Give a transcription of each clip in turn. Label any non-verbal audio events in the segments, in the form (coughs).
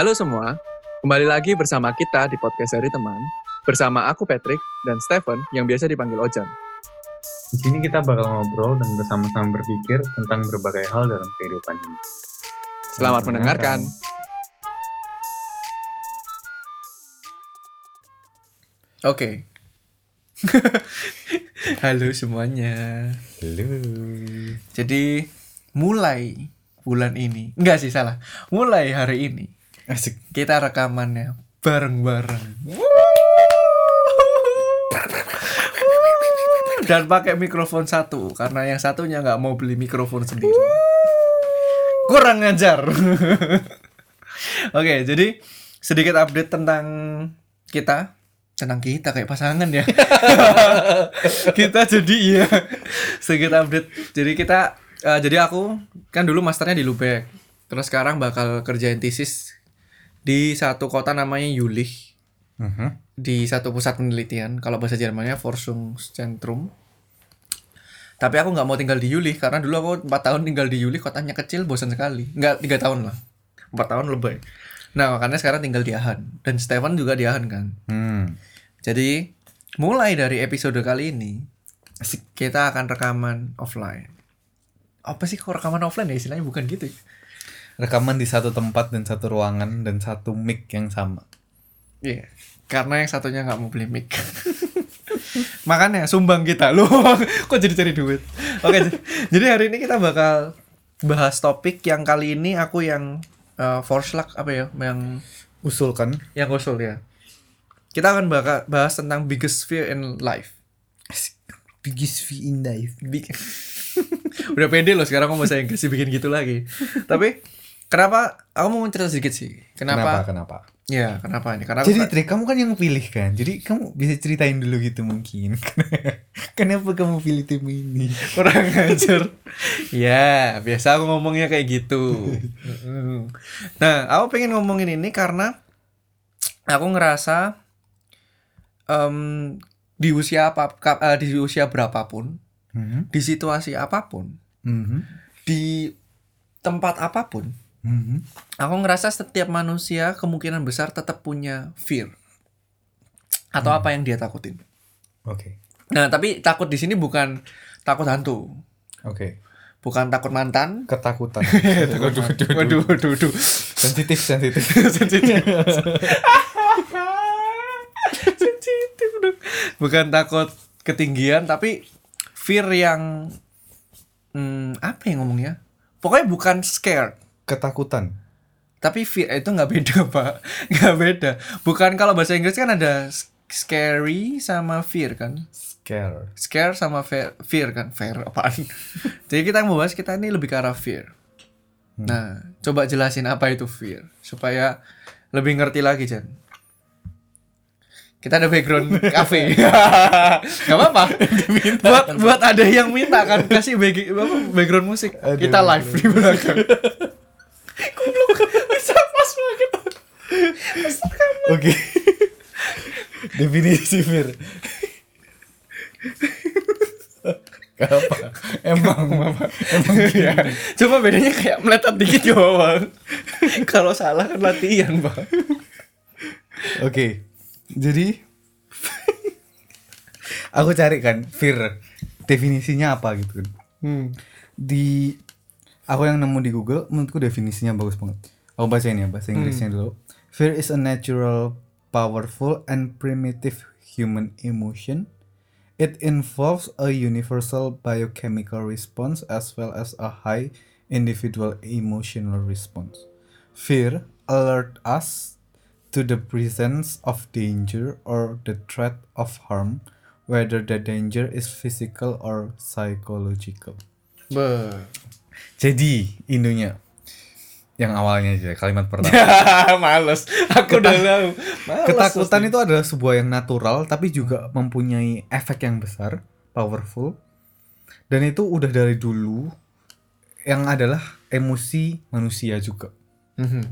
Halo semua, kembali lagi bersama kita di podcast dari teman. Bersama aku Patrick dan Stephen yang biasa dipanggil Ojan. Di sini kita bakal ngobrol dan bersama-sama berpikir tentang berbagai hal dalam kehidupan ini. Selamat mendengarkan. Oke. (laughs) Halo semuanya. Halo. Jadi mulai bulan ini, enggak sih salah. Mulai hari ini Asik. kita rekamannya bareng-bareng. Dan pakai mikrofon satu karena yang satunya nggak mau beli mikrofon sendiri. Kurang ngajar. (laughs) Oke, jadi sedikit update tentang kita tentang kita kayak pasangan ya. (laughs) kita jadi ya sedikit update. Jadi kita eh, jadi aku kan dulu masternya di Lubek. Terus sekarang bakal kerjain tesis di satu kota namanya Jülich Mhm. di satu pusat penelitian kalau bahasa Jermannya Forschungszentrum tapi aku nggak mau tinggal di Jülich karena dulu aku empat tahun tinggal di Jülich kotanya kecil bosan sekali. Nggak tiga tahun lah. Empat tahun lebih nah makanya sekarang tinggal di Aachen dan Stefan juga di Aachen kan? Hmm. jadi mulai dari episode kali ini kita akan rekaman offline. Apa sih kok rekaman offline ya? Istilahnya bukan gitu ya? Rekaman di satu tempat dan satu ruangan dan satu mic yang sama. Iya, karena yang satunya nggak mau beli mic. (laughs) Makanya sumbang kita loh. (laughs) Kok jadi cari duit? Oke, j- jadi hari ini kita bakal bahas topik yang kali ini aku yang uh, Forslag apa ya, yang Usulkan. yang usul ya. Kita akan baka- bahas tentang biggest fear in life. Biggest V in life. Big... (laughs) Udah pede loh sekarang ngomong bahasa Inggris bikin gitu lagi. Tapi kenapa aku mau cerita sedikit sih. Kenapa? Kenapa? Kenapa? Ya, kenapa ini? Karena Jadi Trik, kamu kan yang pilih kan. Jadi kamu bisa ceritain dulu gitu mungkin. (laughs) Kenapa kamu pilih tim ini? (laughs) kurang ajar ya biasa aku ngomongnya kayak gitu (laughs) nah aku pengen ngomongin ini karena aku ngerasa em, di usia apa eh, di usia berapapun Mhm. di situasi apa pun Mhm. di tempat apa pun Mhm. aku ngerasa setiap manusia kemungkinan besar tetap punya fear atau apa yang dia takutin Oke. nah tapi takut di sini bukan takut hantu Oke. bukan takut mantan Ketakutan. (laughs) waduh, waduh, waduh, waduh. sensitif, sensitif. (laughs) sensitif (laughs) sensitif dong. bukan takut ketinggian tapi fear yang hmm, apa yang ngomongnya pokoknya bukan scared Ketakutan. tapi fear itu nggak beda (laughs) pak. Nggak beda. Bukan kalau bahasa Inggris kan ada scary sama fear kan? Scare. scare sama fear, fear kan? Fear apaan? (laughs) Jadi kita mau bahas kita ini lebih ke arah fear. Nah coba jelasin apa itu fear supaya lebih ngerti lagi Jan. Kita ada background cafe (laughs) nggak apa-apa. Buat buat ada yang minta kan? Kasih background musik. Aduh. kita live di belakang Goblok, bisa pas banget Pas rekaman. Oke. Definisi. Gak apa. Emang apa? Emang Ya, Cuma bedanya kayak meletot dikit ya bang Kalau salah kan latihan bang Oke. Jadi aku cari kan fear definisinya apa gitu kan. hmm. Di aku yang nemu di Google menurutku definisinya bagus banget. Aku baca ini ya bahasa Inggrisnya dulu. Fear is a natural, powerful and primitive human emotion. It involves a universal biochemical response as well as a high individual emotional response. Fear alert us to the presence of danger or the threat of harm, whether the danger is physical or psychological. Be. Jadi, indonya yang awalnya aja kalimat (laughs) pertama. Males Aku udah tahu Males Ketakutan itu adalah sebuah yang natural tapi juga mempunyai efek yang besar, powerful. Dan itu udah dari dulu yang adalah emosi manusia juga. Mhm.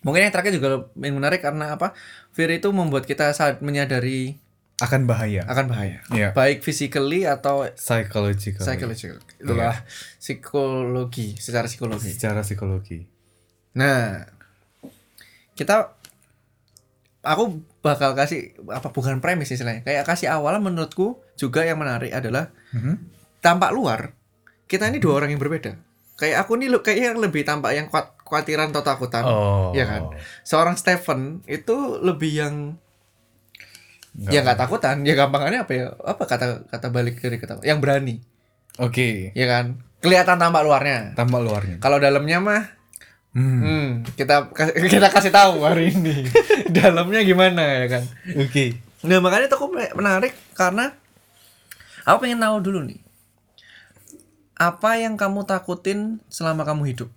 Mungkin yang terakhir juga yang menarik karena apa Fear itu membuat kita saat menyadari Akan bahaya. akan bahaya Iya. Baik physically atau Psychological. psychological Itulah psikologi Secara psikologi Secara psikologi. Nah, kita aku bakal kasih apa bukan premis istilahnya kayak kasih awal menurutku juga yang menarik adalah Mhm. tampak luar kita ini dua orang yang berbeda kayak aku nih kayak yang lebih tampak yang kuat kuatiran atau takutan Oh. Iya kan? seorang Stephen itu lebih yang Nggak. ya nggak takutan ya gampangannya apa ya apa kata kata balik dari kata yang berani Oke. ya kan kelihatan tampak luarnya Tambah luarnya. kalau dalamnya mah Hmm. hmm, kita kita kasih tahu hari ini (laughs) dalamnya gimana ya kan Oke. nah makanya itu aku me- menarik karena aku pengen tahu dulu nih apa yang kamu takutin selama kamu hidup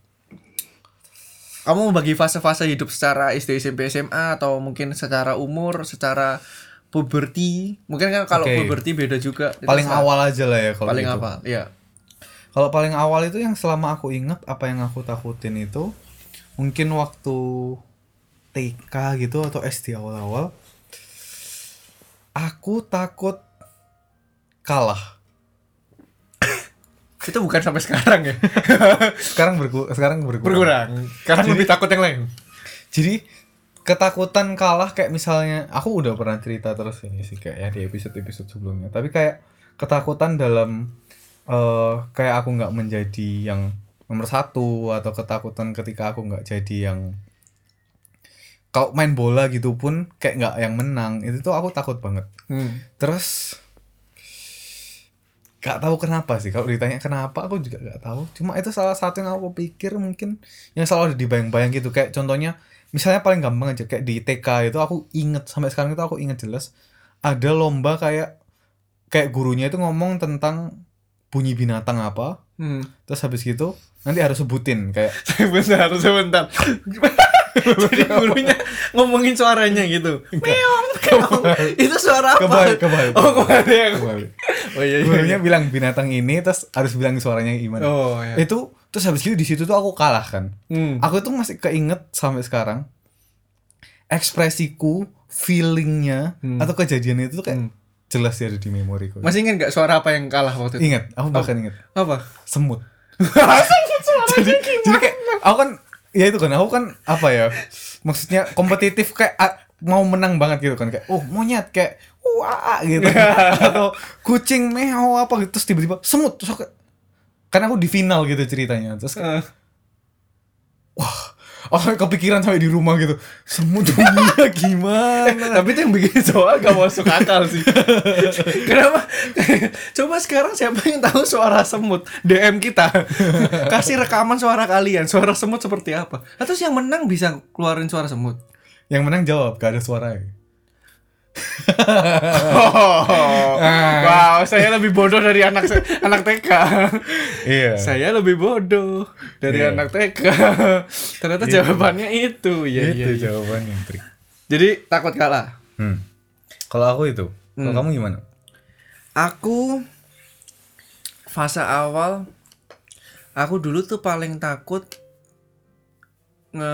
kamu bagi fase-fase hidup secara SD SMP SMA atau mungkin secara umur secara puberti mungkin kan kalau Oke. puberti beda juga Paling sa- awal aja lah ya kalau paling gitu. apa ya Kalau paling awal itu yang selama aku inget apa yang aku takutin itu mungkin waktu TK gitu atau SD awal-awal aku takut kalah. (coughs) itu bukan sampai sekarang ya (laughs) Sekarang berku sekarang berkurang. berkurang karena lebih takut yang lain Jadi ketakutan kalah kayak misalnya aku udah pernah cerita terus ini sih kayak ya di episode-episode sebelumnya. Tapi kayak ketakutan dalam eh kayak aku nggak menjadi yang nomor satu atau ketakutan ketika aku nggak jadi yang kalau main bola gitu pun kayak nggak yang menang itu tuh aku takut banget. hmm. Terus gak tahu kenapa sih kalau ditanya kenapa aku juga gak tahu cuma itu salah satu yang aku pikir mungkin yang selalu ada di bayang-bayang gitu kayak contohnya misalnya paling gampang aja kayak di TK itu aku inget sampai sekarang itu aku inget jelas ada lomba kayak kayak gurunya itu ngomong tentang bunyi binatang apa Hmm. terus habis gitu nanti harus sebutin kayak (laughs) sebentar sebentar. (laughs) Jadi gurunya ngomongin suaranya gitu. Meong meong. Itu suara apa? Kebalik, kebalik. oh kebalik Kembali. oh iya iya, gurunya bilang binatang ini terus harus bilang suaranya gimana. Oh iya. Itu terus habis gitu di situ tuh aku kalah kan. Hmm. aku tuh masih keinget sampai sekarang ekspresiku feelingnya Hmm. atau kejadian itu tuh kayak Hmm. jelas ya ada di memoriku. Masih ingat nggak suara apa yang kalah waktu itu? Ingat aku bahkan ingat. Apa? Semut (laughs) (laughs) jadi jadi kayak aku kan ya itu kan aku kan apa ya maksudnya kompetitif kayak ah, mau menang banget gitu kan kayak oh monyet kayak wah gitu. (laughs) Atau kucing meow apa gitu terus tiba-tiba semut terus aku karena aku di final gitu ceritanya terus kayak, Eh, oh kepikiran sampai di rumah gitu. Semut dunia (laughs) gimana? Tapi itu yang bikin soal gak masuk akal sih. (laughs) Kenapa? Coba sekarang siapa yang tahu suara semut? DM kita. (laughs) Kasih rekaman suara kalian. Suara semut seperti apa? Atau yang menang bisa keluarin suara semut? Yang menang jawab gak ada suara Oh, (laughs) wow, saya lebih bodoh dari anak anak TK. iya Saya lebih bodoh dari Iya. anak TK. (laughs) Ternyata jawabannya itu. Ya, itu iya, iya. jawabannya trik Jadi takut kalah. hmm. kalau aku itu kalau Hmm. kamu gimana Aku fase awal aku dulu tuh paling takut nge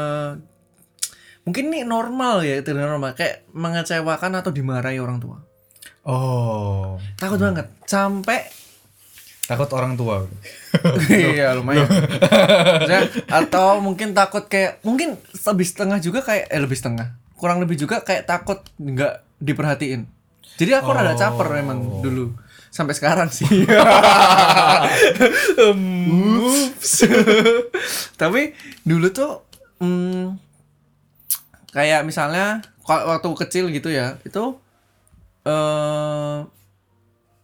mungkin ini normal ya itu normal. Kayak mengecewakan atau dimarahi orang tua. Oh. Takut banget. Sampai takut orang tua. (laughs) Iya lumayan. Maksudnya, atau mungkin takut kayak mungkin lebih setengah juga kayak eh lebih setengah. Kurang lebih juga kayak takut nggak diperhatiin. Jadi aku rada caper memang dulu. Sampai sekarang sih. (laughs) Um, tapi dulu tuh hmm, kayak misalnya wa- waktu kecil gitu ya itu eh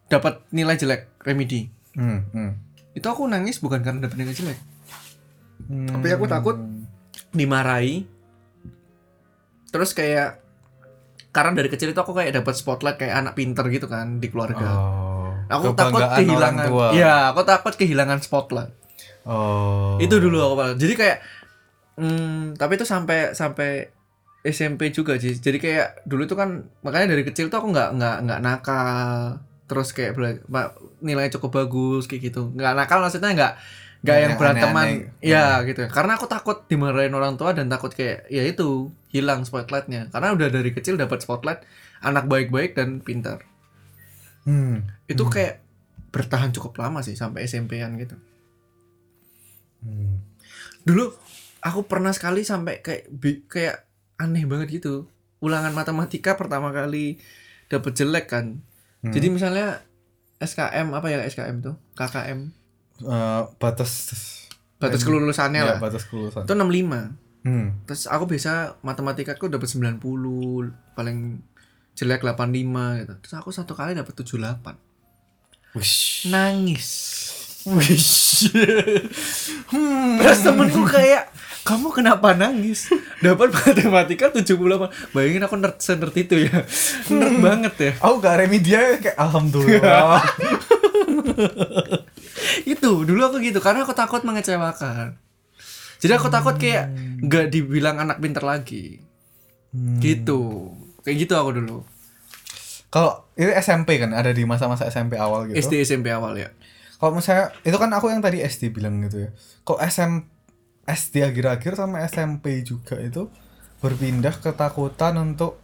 dapat nilai jelek remedi hmm. Hmm. itu aku nangis bukan karena dapat nilai jelek Hmm. tapi aku takut dimarahi terus kayak karena dari kecil itu aku kayak dapat spotlight kayak anak pinter gitu kan di keluarga oh. aku takut kehilangan tua. iya aku takut kehilangan spotlight oh itu dulu aku jadi kayak hmm, tapi itu sampai sampai SMP juga sih. Jadi kayak dulu tuh kan makanya dari kecil tuh aku nggak nggak nggak nakal. Terus kayak nilai cukup bagus kayak gitu. Nggak nakal maksudnya nggak nggak yang beranteman. ya gitu. Karena aku takut dimarahin orang tua dan takut kayak ya itu hilang spotlightnya. Karena udah dari kecil dapat spotlight anak baik-baik dan pintar. Hmm. itu kayak bertahan cukup lama sih sampai SMP-an gitu. Hmm. dulu aku pernah sekali sampai kayak kayak aneh banget gitu. Ulangan matematika pertama kali dapet jelek kan. Jadi misalnya SKM apa ya SKM tuh KKM Eh, batas batas kelulusannya ya, lah. batas kelulusan. itu 65 Hmm. terus aku biasa matematika aku dapat 90 paling jelek 85 gitu. Terus aku satu kali dapat 78 Wish. nangis Wish. hmm. terus temenku kayak kamu kenapa nangis? Dapat matematika 78 bayangin aku nerd nerd itu ya. Nerd banget ya. Aku gak remedial kayak alhamdulillah. (laughs) itu dulu aku gitu karena aku takut mengecewakan. Jadi aku takut kayak nggak dibilang anak pinter lagi. Hmm. gitu. Kayak gitu aku dulu. Kalau itu SMP kan ada di masa-masa SMP awal gitu. SD SMP awal ya Kalau misalnya itu kan aku yang tadi SD bilang gitu ya. Kok SM SD akhir-akhir sama SMP juga itu berpindah ketakutan untuk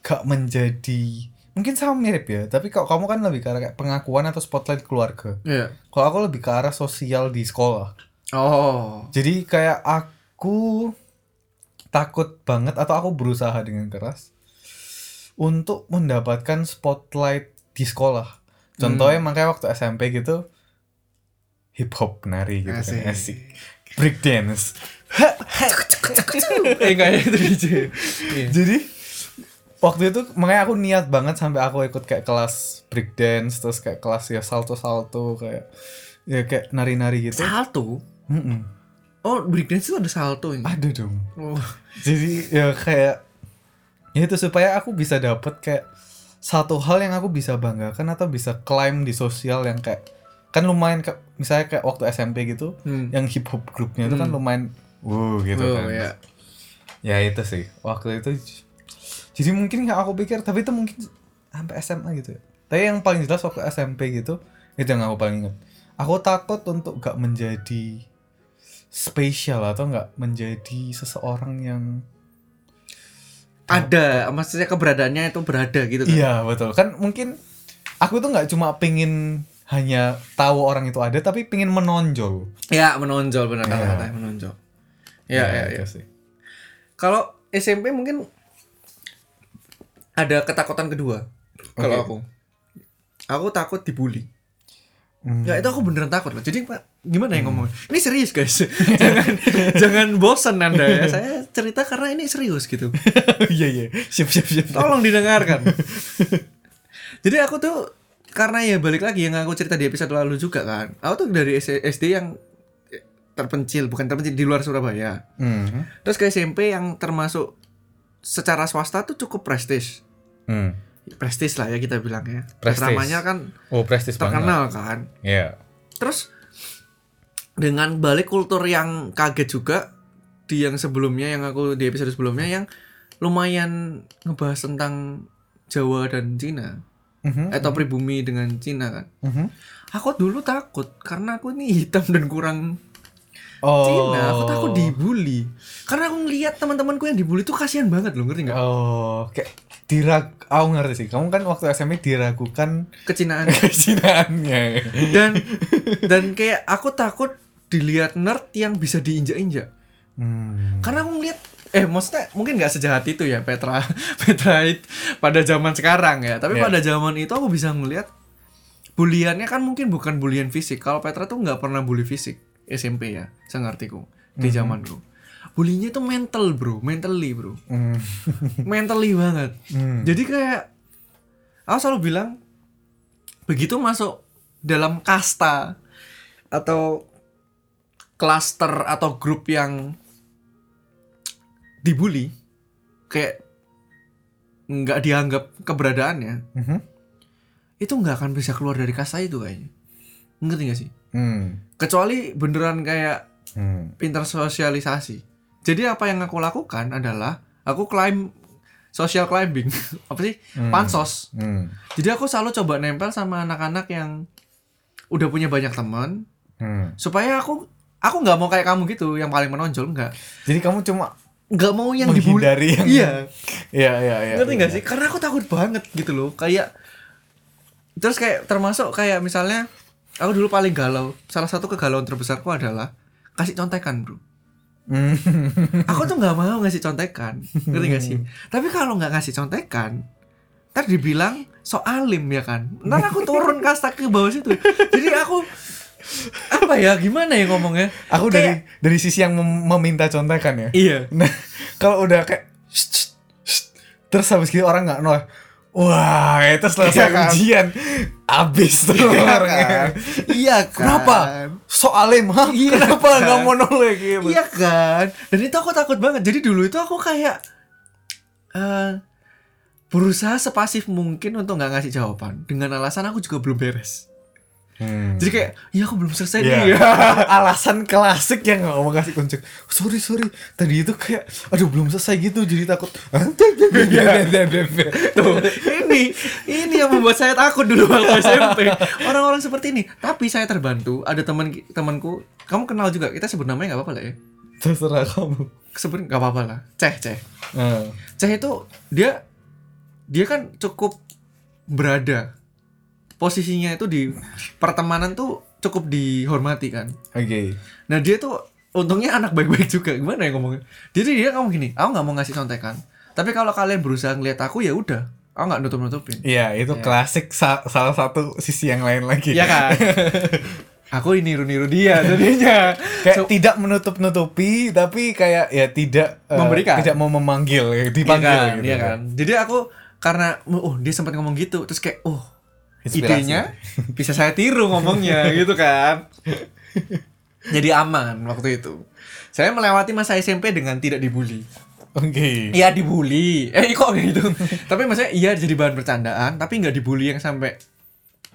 gak menjadi mungkin sama mirip ya tapi kalau kamu kan lebih ke arah kayak pengakuan atau spotlight keluarga Iya. kalau aku lebih ke arah sosial di sekolah oh jadi kayak aku takut banget atau aku berusaha dengan keras untuk mendapatkan spotlight di sekolah. Contohnya makanya waktu SMP gitu hip hop nari gitu Asik. kan asik. Break dance. (laughs) eh kayak itu DJ Iya. Jadi waktu itu makanya aku niat banget sampai aku ikut kayak kelas break dance terus kayak kelas ya salto salto kayak ya kayak nari nari gitu. salto Mm-mm. oh breakdance itu ada salto ini Ada dong. oh. jadi ya kayak ya itu supaya aku bisa dapet kayak satu hal yang aku bisa banggakan atau bisa climb di sosial yang kayak kan lumayan ke, misalnya kayak waktu SMP gitu Hmm. yang hip hop grupnya itu kan Hmm. lumayan wow gitu Oh, kan ya. ya itu sih waktu itu jadi mungkin nggak aku pikir tapi itu mungkin sampai SMA gitu ya tapi yang paling jelas waktu SMP gitu itu yang aku paling ingat aku takut untuk gak menjadi spesial atau nggak menjadi seseorang yang ada maksudnya keberadaannya itu berada gitu kan Iya betul kan mungkin aku tuh nggak cuma pengen hanya tahu orang itu ada tapi pengen menonjol. ya menonjol benar Iya. kata-katanya menonjol ya ya, ya. itu sih. kalau SMP mungkin ada ketakutan kedua kalau Oke. aku aku takut dibully Hmm. ya itu aku beneran takut loh jadi pak gimana ya ngomong? Ini serius guys. (laughs) Jangan jangan bosan anda ya. (laughs) Saya cerita karena ini serius gitu. (laughs) Iya iya. Siap siap siap. tolong didengarkan. Jadi aku tuh karena ya balik lagi yang aku cerita di episode lalu juga kan aku tuh dari SD yang terpencil bukan terpencil di luar Surabaya. Hmm. terus ke SMP yang termasuk secara swasta tuh cukup prestis. Hmm. Prestis lah ya kita bilang ya Prestis. namanya kan Oh prestis banget. terkenal kan Iya. terus dengan balik kultur yang kaget juga di yang sebelumnya yang aku di episode sebelumnya yang lumayan ngebahas tentang Jawa dan Cina Mhm. atau pribumi dengan Cina kan Mhm. aku dulu takut karena aku ini hitam dan kurang Oh. Cina aku takut dibully karena aku ngeliat teman-temanku yang dibully tuh kasihan banget loh ngerti nggak Oh kayak dirag. Aku ngerti sih. Kamu kan waktu SMP diragukan kecinaan kesinaannya. (laughs) dan dan kayak aku takut dilihat nerd yang bisa diinjak-injak Hmm. karena aku ngeliat eh maksudnya mungkin nggak sejahat itu ya Petra (laughs) Petra it- pada zaman sekarang ya tapi Iya. pada zaman itu aku bisa ngeliat buliannya kan mungkin bukan bulian fisik kalau Petra tuh nggak pernah bully fisik SMP ya saya ngertiku di zamanku bulinya itu mental bro mentally bro Hmm. (laughs) mentally banget Hmm. jadi kayak aku selalu bilang begitu masuk dalam kasta atau klaster atau grup yang dibully kayak nggak dianggap keberadaannya Mhm. itu nggak akan bisa keluar dari kasta itu kayaknya ngerti gak sih Hmm. kecuali beneran kayak Hmm. pintar sosialisasi. Jadi apa yang aku lakukan adalah aku climb social climbing (laughs) apa sih Hmm. pansos. Hmm. Jadi aku selalu coba nempel sama anak-anak yang udah punya banyak teman Hmm. supaya aku aku nggak mau kayak kamu gitu yang paling menonjol nggak Jadi kamu cuma nggak mau yang dibully. yang Iya, Iya iya iya. ngerti nggak sih? Karena aku takut banget gitu loh. Kayak terus kayak termasuk kayak misalnya aku dulu paling galau. Salah satu kegalauan terbesarku adalah kasih contekan, Bro. Hmm. aku tuh nggak mau ngasih contekan ngerti gak sih tapi kalau nggak ngasih contekan ntar dibilang so alim ya kan ntar aku turun kasta ke bawah situ jadi aku apa ya gimana ya ngomongnya Aku dari dari sisi yang mem- meminta contekan ya. iya Nah, (laughs) kalau udah kayak "Shh, shh, shh," terus habis gitu orang nggak nolak. Wah, itu selesai Iya kan? ujian. Abis tuh Iya orangnya. kan? Iya kan? Kenapa? Soalim, hah? Iya Kenapa kan? nggak mau nolak gitu? Iya kan? Dan itu aku takut banget. Jadi dulu itu aku kayak eh berusaha sepasif mungkin untuk nggak ngasih jawaban dengan alasan aku juga belum beres. Hmm. Jadi kayak, ya aku belum selesai Iya. nih. (laughs) Alasan klasik yang nggak mau kasih kunci. Sorry sorry, tadi itu kayak, aduh belum selesai gitu, jadi takut. (laughs) (laughs) Tuh, ini ini yang membuat saya takut dulu waktu (laughs) SMP. Orang-orang seperti ini. Tapi saya terbantu. Ada teman temanku, kamu kenal juga. Kita sebut namanya nggak apa-apa lah ya. Terserah kamu. Sebut nggak apa-apa lah. Ceh, ceh. Ah, Ceh itu dia dia kan cukup berada posisinya itu di pertemanan tuh cukup dihormati kan. Oke. Nah dia tuh untungnya anak baik-baik juga gimana ya ngomongnya. Jadi dia ngomong gini, aku nggak mau ngasih contekan. Tapi kalau kalian berusaha ngeliat aku ya udah, aku nggak nutup nutupin. Iya, itu Iya. klasik sa- salah satu sisi yang lain lagi. Iya kan? (laughs) aku ini niru-niru dia jadinya. kayak So- tidak menutup-nutupi tapi kayak ya tidak eh, Memberikan. tidak mau memanggil ya, Iya dipanggil kan, gitu iya kan. Jadi aku karena oh dia sempat ngomong gitu terus kayak oh Inspirasi. idenya bisa saya tiru ngomongnya (laughs) gitu kan. Jadi aman waktu itu. Saya melewati masa SMP dengan tidak dibully. Oke. Iya dibully. Eh kok gitu. tapi maksudnya iya jadi bahan bercandaan tapi nggak dibully yang sampai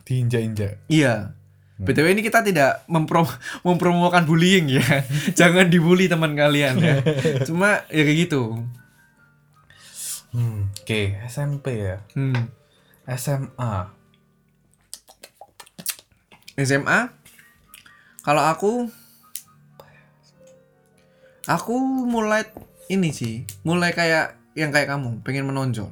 Diinjak-injak. iya. BTW ini kita tidak memprom (laughs) mempromokan bullying ya. (laughs) Jangan dibully teman kalian ya. (laughs) Cuma ya kayak gitu. Hmm, Oke, SMP ya. Hmm. SMA. SMA kalau aku aku mulai ini sih mulai kayak yang kayak kamu pengen menonjol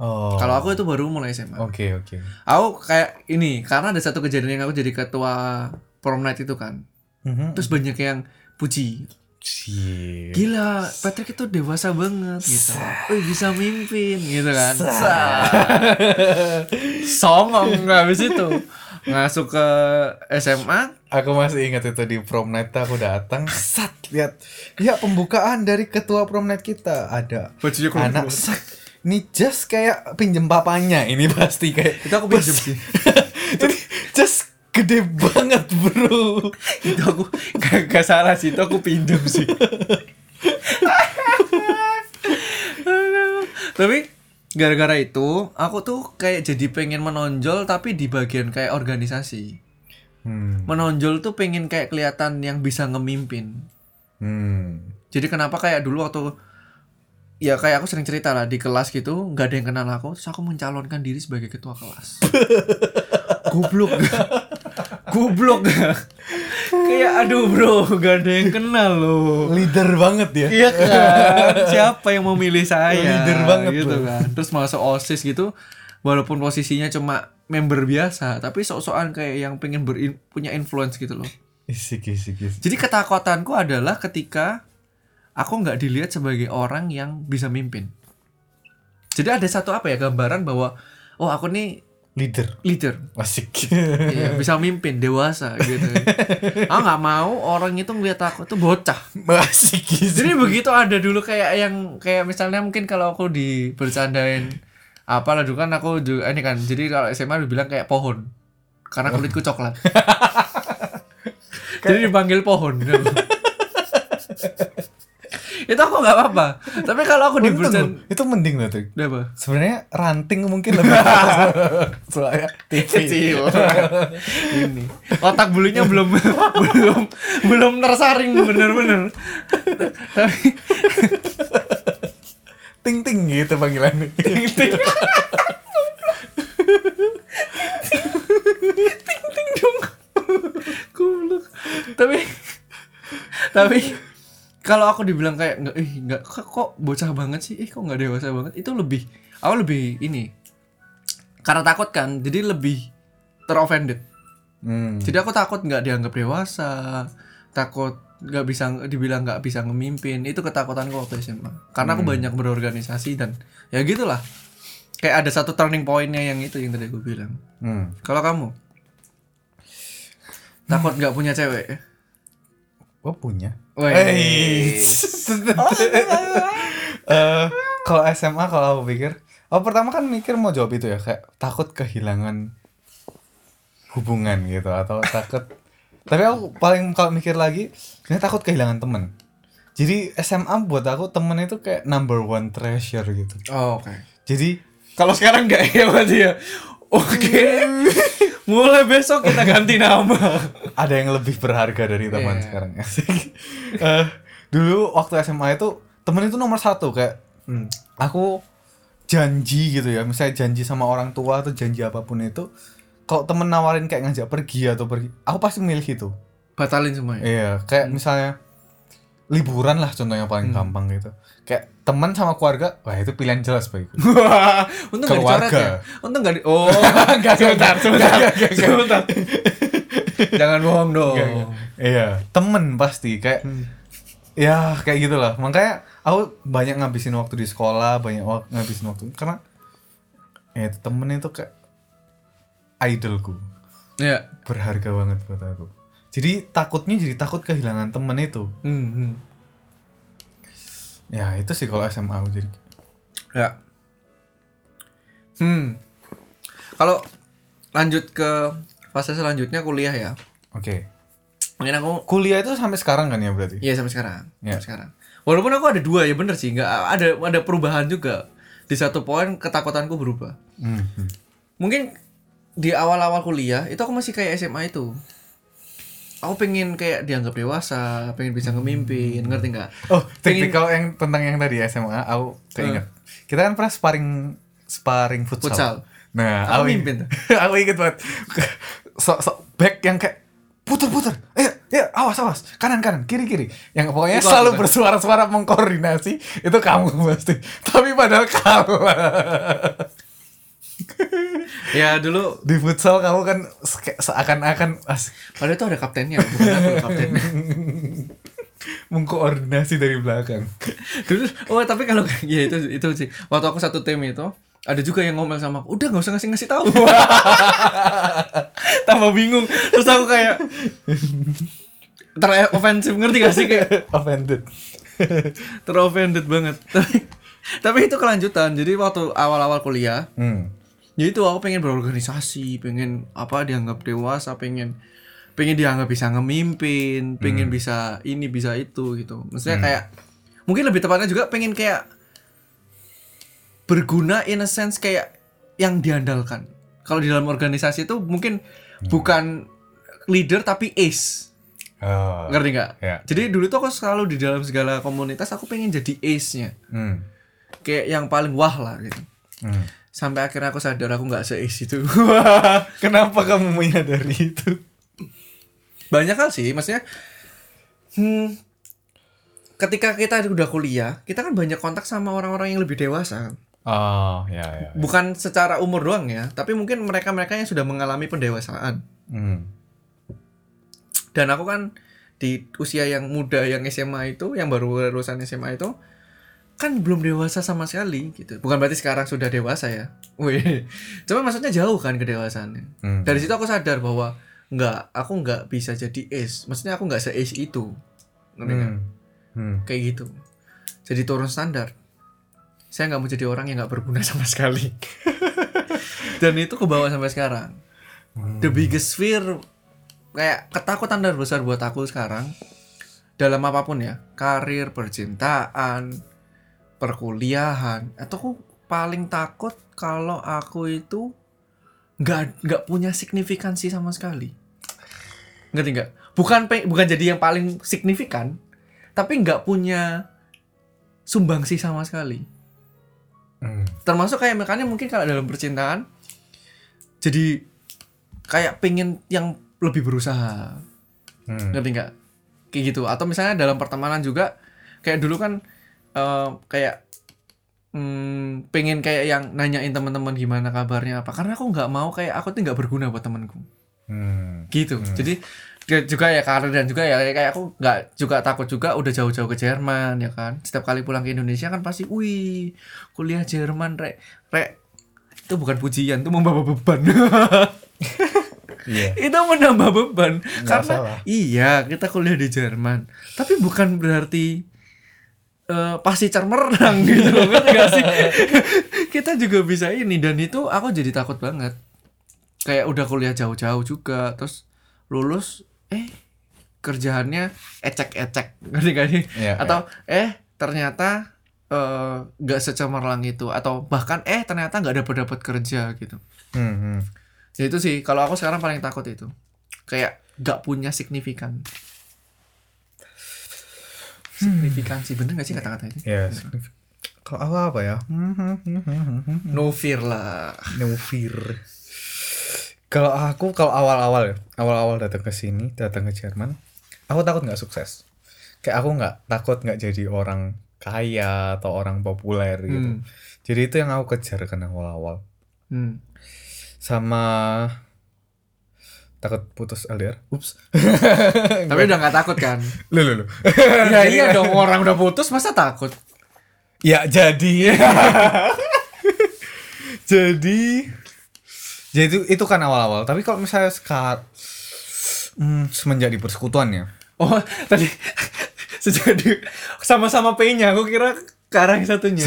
Oh. kalau aku itu baru mulai SMA Oke, oke. aku kayak ini karena ada satu kejadian yang aku jadi ketua prom night itu kan Mhm. terus banyak yang puji Cie. gila Patrick itu dewasa banget gitu. Wih, bisa mimpin gitu kan. Songong habis itu. Masuk ke SMA Aku masih ingat itu di prom night aku datang, sat lihat, ya pembukaan dari ketua prom night kita. Ada bajunya anak sat, ini just kayak pinjem papanya. Ini pasti kayak itu aku pinjem sih. (laughs) Just gede banget bro. itu aku gak, gak salah sih itu aku pinjam sih tapi gara-gara itu aku tuh kayak jadi pengen menonjol tapi di bagian kayak organisasi Hmm. menonjol tuh pengen kayak kelihatan yang bisa ngemimpin Hmm. jadi kenapa kayak dulu waktu ya kayak aku sering cerita lah di kelas gitu nggak ada yang kenal aku terus aku mencalonkan diri sebagai ketua kelas (laughs) goblok goblok kayak aduh bro gak ada yang kenal loh Leader banget ya. iya kan siapa yang mau milih saya Leader banget gitu loh. kan terus masuk osis gitu walaupun posisinya cuma member biasa tapi sok-sokan kayak yang pengen berin- punya influence gitu loh Isik, isik, isik. jadi ketakutanku adalah ketika aku nggak dilihat sebagai orang yang bisa mimpin. Jadi ada satu apa ya gambaran bahwa oh aku nih Leader. leader, Asik. Iya, bisa mimpin, dewasa gitu. (laughs) Aku nggak mau orang itu ngeliat aku tuh bocah. Asik, isik. Jadi begitu ada dulu kayak yang kayak misalnya mungkin kalau aku di bercandain apa lah dulu kan aku juga ini kan jadi kalau SMA dibilang kayak pohon karena kulitku coklat. (laughs) jadi dipanggil pohon. (laughs) itu aku nggak apa-apa. Tapi kalau aku di itu mending loh tuh. Sebenarnya ranting mungkin lebih (laughs) soalnya TV. Kecil. Ini otak bulunya belum belum belum tersaring bener-bener. Tapi ting ting gitu panggilannya. ting ting ting ting dong goblok tapi tapi kalau aku dibilang kayak nggak ih nggak kok, kok bocah banget sih? Ih kok nggak dewasa banget? Itu lebih aku lebih ini. Karena takut kan jadi lebih teroffended Hmm. jadi aku takut nggak dianggap dewasa takut nggak bisa dibilang nggak bisa ngemimpin. Itu ketakutanku waktu SMA karena aku banyak berorganisasi dan ya gitulah. Kayak ada satu turning pointnya yang itu yang tadi aku bilang. Hmm. kalau kamu? Takut nggak punya cewek? Oh punya. Weh. (laughs) Eh, kalau SMA kalau aku pikir, oh pertama kan mikir mau jawab itu ya kayak takut kehilangan hubungan gitu atau takut. Tapi aku paling kalau mikir lagi, saya takut kehilangan temen. Jadi SMA buat aku temen itu kayak number one treasure gitu. Oh, oke Jadi kalau sekarang nggak ya berarti ya oke mulai besok kita ganti (laughs) nama ada yang lebih berharga dari teman Iya. sekarang asik. (laughs) Eh, dulu waktu SMA itu temen itu nomor satu kayak Hmm. aku janji gitu ya misalnya janji sama orang tua atau janji apa pun itu kalau temen nawarin kayak ngajak pergi atau pergi aku pasti milih itu batalin semuanya iya kayak misalnya liburan lah contohnya paling gampang gitu kayak teman sama keluarga wah itu pilihan jelas Wah, (laughs) untung nggak dicoret Keluarga. ya. Untung nggak di. Oh, (laughs) sebentar, sebentar, sebentar. Jangan bohong dong. iya temen pasti kayak ya kayak gitulah makanya aku banyak ngabisin waktu di sekolah banyak wak- ngabisin waktu karena ya temen itu kayak idolku Ya. berharga banget buat aku jadi takutnya jadi takut kehilangan temen itu Hmm, hmm. Ya itu sih kalau SMA aku jadi Ya. Hmm. Kalau lanjut ke fase selanjutnya kuliah ya. oke Mungkin aku kuliah itu sampai sekarang kan ya berarti Iya sampai sekarang. Iya. Sampai sekarang. Walaupun aku ada dua ya bener sih, nggak ada ada perubahan juga. Di satu poin ketakutanku berubah. Hmm, hmm. Mungkin di awal-awal kuliah itu aku masih kayak SMA itu. Aku pengen kayak dianggap dewasa, pengen bisa ngemimpin, ngerti nggak? oh Pengen- tipikal yang tentang yang tadi SMA aku keinget. Kita kan pernah sparring sparring futsal, Futsal. nah Kamu aku mimpin (laughs) aku inget banget. So, so back yang kayak puter-puter eh ya awas awas. Kanan kanan kiri kiri. Yang pokoknya selalu aku, bersuara-suara mengkoordinasi itu kamu (laughs) pasti. Tapi padahal kalah Ya dulu di futsal kamu kan se- seakan-akan padahal itu ada kaptennya, bukan aku kaptennya. (laughs) mengkoordinasi dari belakang Dulu, oh tapi kalau ya itu itu sih. Waktu aku satu tim itu ada juga yang ngomel sama aku, udah nggak usah ngasih ngasih tahu. (laughs) Tambah bingung. Terus aku kayak terofensif ngerti gak sih kayak (laughs) offended teroffended banget. Tapi tapi itu kelanjutan. Jadi waktu awal-awal kuliah, hmm. Ya itu aku pengen berorganisasi, pengen apa dianggap dewasa, pengen pengen dianggap bisa ngemimpin, pengen bisa ini bisa itu gitu. Maksudnya kayak mungkin lebih tepatnya juga pengen kayak berguna in a sense kayak yang diandalkan. Kalau di dalam organisasi itu mungkin bukan leader tapi ace. Oh. Ngerti nggak? Ya. Jadi dulu tuh aku selalu di dalam segala komunitas aku pengen jadi ace-nya. Hmm. Kayak yang paling wah lah gitu. Hmm. Sampai akhirnya aku sadar aku nggak se-ace itu. (laughs) Kenapa kamu menyadari itu? banyak hal sih maksudnya hmm, ketika kita udah kuliah kita kan banyak kontak sama orang-orang yang lebih dewasa Oh, ya ya. bukan secara umur doang ya tapi mungkin mereka-mereka yang sudah mengalami pendewasaan Hmm. dan aku kan di usia yang muda yang SMA itu yang baru lulusan SMA itu kan belum dewasa sama sekali gitu bukan berarti sekarang sudah dewasa ya Wih. cuma maksudnya jauh kan kedewasaannya Hmm. dari situ aku sadar bahwa nggak aku nggak bisa jadi ace maksudnya aku nggak se ace itu ngerti nggak? Hmm. Hmm. kayak gitu jadi turun standar saya nggak mau jadi orang yang nggak berguna (laughs) sama sekali dan itu ke bawah sampai sekarang the biggest fear kayak ketakutan terbesar buat aku sekarang dalam apa pun ya karir percintaan perkuliahan. Atau aku paling takut kalau aku itu nggak nggak punya signifikansi sama sekali. Ngerti nggak? Bukan bukan jadi yang paling signifikan tapi nggak punya sumbangsi sama sekali. Hmm. termasuk kayak makanya mungkin kalau dalam percintaan jadi kayak pengen yang lebih berusaha. Hmm. ngerti nggak? Kayak gitu. Atau misalnya dalam pertemanan juga kayak dulu kan eh, kayak hmm, pengen kayak yang nanyain teman-teman gimana kabarnya apa. Karena aku nggak mau kayak aku tuh nggak berguna buat temanku. Hmm. gitu. Jadi dia juga ya karir dan juga ya kayak aku nggak juga takut juga udah jauh-jauh ke Jerman ya kan. Setiap kali pulang ke Indonesia kan pasti wih kuliah Jerman rek. Rek itu bukan pujian itu membawa beban. (laughs) Iya. itu menambah beban. Karena salah. iya kita kuliah di Jerman. Tapi bukan berarti eh, pasti cermerang (laughs) gitu loh ngerti gak sih? (laughs) Kita juga bisa ini dan itu aku jadi takut banget. Kayak udah kuliah jauh-jauh juga terus lulus eh kerjaannya ecek-ecek ngerti gak sih? Iya, atau eh ternyata eh, nggak secemerlang itu atau bahkan eh ternyata nggak dapat dapat kerja gitu. Hmm, hmm. ya itu sih kalau aku sekarang paling takut itu. Kayak nggak punya signifikan signifikansi bener gak sih kata-kata itu Ya, kalau aku apa ya? (laughs) No fear lah No fear. Kalau aku kalau awal-awal ya, awal-awal datang ke sini, datang ke Jerman, aku takut nggak sukses. Kayak aku nggak takut nggak jadi orang kaya atau orang populer gitu. Hmm. Jadi itu yang aku kejar kan awal-awal. hmm. Sama takut putus LDR. Ups. (laughs) tapi udah nggak takut kan Loh, loh, loh. ya iya dong orang udah putus masa takut Ya jadi (laughs) jadi jadi itu itu kan awal-awal. Tapi kalau misalnya sekarang hmm, semenjak di persekutuan ya. oh tadi (laughs) sejak di- sama-sama P-nya aku kira ke arah yang satunya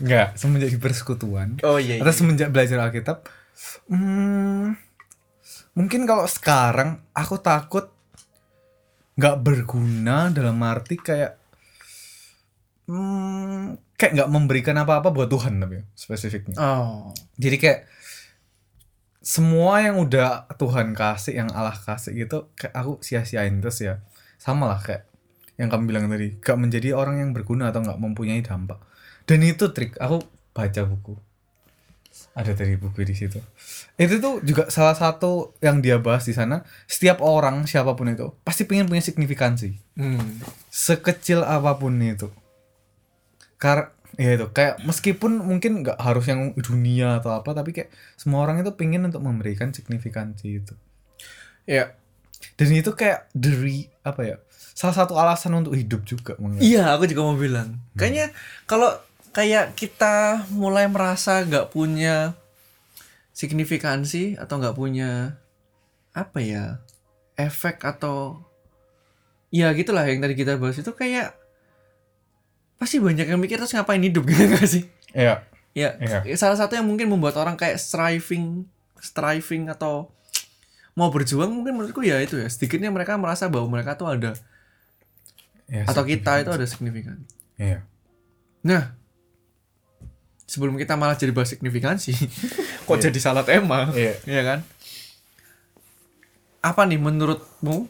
Enggak, semenjak di persekutuan. oh iya, Atau semenjak belajar Alkitab. Hmm, mungkin kalau sekarang aku takut nggak berguna dalam arti kayak hmm, kayak nggak memberikan apa-apa buat Tuhan tapi ya, spesifiknya. oh Jadi kayak semua yang udah Tuhan kasih, yang Allah kasih gitu, kayak aku sia-siain terus ya. Sama lah kayak yang kamu bilang tadi, gak menjadi orang yang berguna atau gak mempunyai dampak. Dan itu trik, aku baca buku. Ada dari buku di situ. Itu tuh juga salah satu yang dia bahas di sana. Setiap orang siapa pun itu pasti pengen punya signifikansi hmm. sekecil apa pun itu karena ya itu kayak meskipun mungkin nggak harus yang dunia atau apa tapi kayak semua orang itu pengen untuk memberikan signifikansi itu ya dan itu kayak dari apa ya salah satu alasan untuk hidup juga Iya, aku juga mau bilang. Kayaknya kalau kayak kita mulai merasa nggak punya signifikansi atau nggak punya apa ya efek atau ya gitulah yang tadi kita bahas itu kayak pasti banyak yang mikir terus ngapain hidup (laughs) gitu gak sih? ya Ya, Iya. salah satu yang mungkin membuat orang kayak striving, striving atau mau berjuang mungkin menurutku ya itu ya sedikitnya mereka merasa bahwa mereka tuh ada ya atau kita itu ada signifikan. iya Nah, sebelum kita malah jadi bahas signifikansi, (laughs) kok jadi salah tema, Iya. Iya kan? Apa nih menurutmu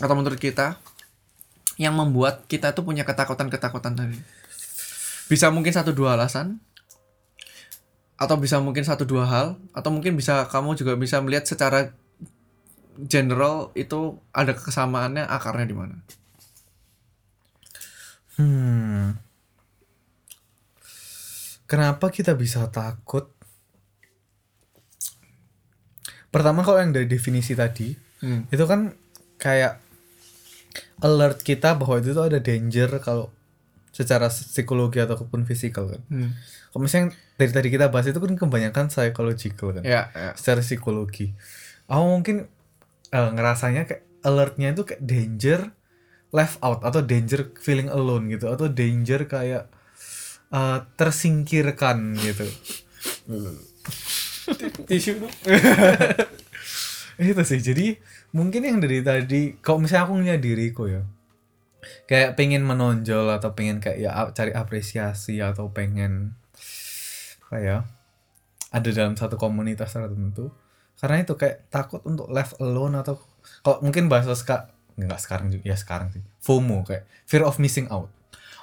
atau menurut kita yang membuat kita tuh punya ketakutan-ketakutan tadi? Bisa mungkin satu dua alasan, atau bisa mungkin satu dua hal, atau mungkin bisa kamu juga bisa melihat secara general itu ada kesamaannya akarnya di mana? hmm kenapa kita bisa takut pertama kalau yang dari definisi tadi Hmm. itu kan kayak alert kita bahwa itu tuh ada danger kalau secara psikologi ataupun fisikal kan. Hmm. Kalau misalnya dari tadi kita bahas itu kan kebanyakan psychological kan. Ya, ya. Secara psikologi. Aku mungkin eh, ngerasanya kayak alertnya itu kayak danger left out atau danger feeling alone gitu atau danger kayak eh, tersingkirkan gitu. (laughs) Tisu (laughs) itu sih jadi mungkin yang dari tadi kalau misalnya aku ngeliat diriku ya kayak pengen menonjol atau pengen kayak ya cari apresiasi atau pengen apa ya ada dalam satu komunitas tertentu karena itu kayak takut untuk left alone atau kalau mungkin bahasa ska nggak sekarang juga ya sekarang sih FOMO kayak fear of missing out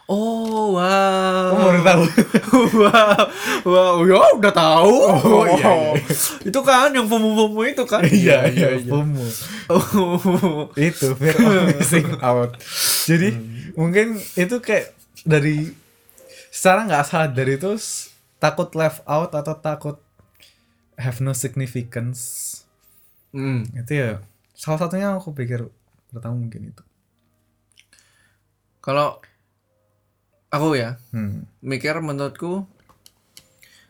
Oh wow. Kamu baru tahu (laughs) wow. Wow, ya udah tahu. Oh, iya, iya. Itu kan yang FOMO-FOMO itu kan. iya iya FOMO Oh. itu fear of (laughs) missing out jadi mungkin itu kayak dari secara nggak sadar itu takut left out atau takut have no significance Hmm. itu ya salah satunya aku pikir pertama mungkin itu Kalau aku ya hmm. mikir menurutku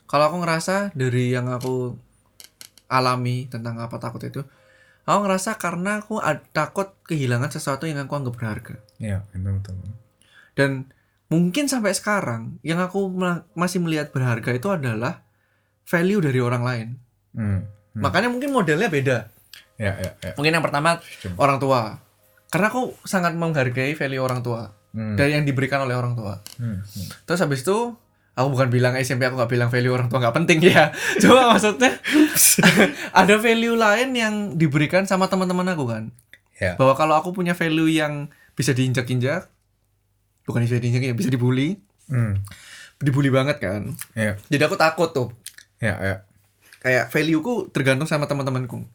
kalau aku ngerasa dari yang aku alami tentang apa takut itu aku ngerasa karena aku takut kehilangan sesuatu yang aku anggap berharga ya itu betul dan mungkin sampai sekarang yang aku masih melihat berharga itu adalah value dari orang lain hmm. Hmm. makanya mungkin modelnya beda ya ya ya mungkin yang pertama Coba. orang tua karena aku sangat menghargai value orang tua Hmm. dari yang diberikan oleh orang tua Hmm. Hmm. Terus habis itu aku bukan bilang SMP aku nggak bilang value orang tua nggak penting ya. (laughs) Cuma maksudnya (laughs) ada value lain yang diberikan sama teman-teman aku kan. ya Bahwa kalau aku punya value yang bisa diinjak-injak, bukan bisa diinjak bisa dibully, hmm. dibully banget kan. ya Jadi aku takut tuh. ya ya Kayak value-ku tergantung sama teman-temanku.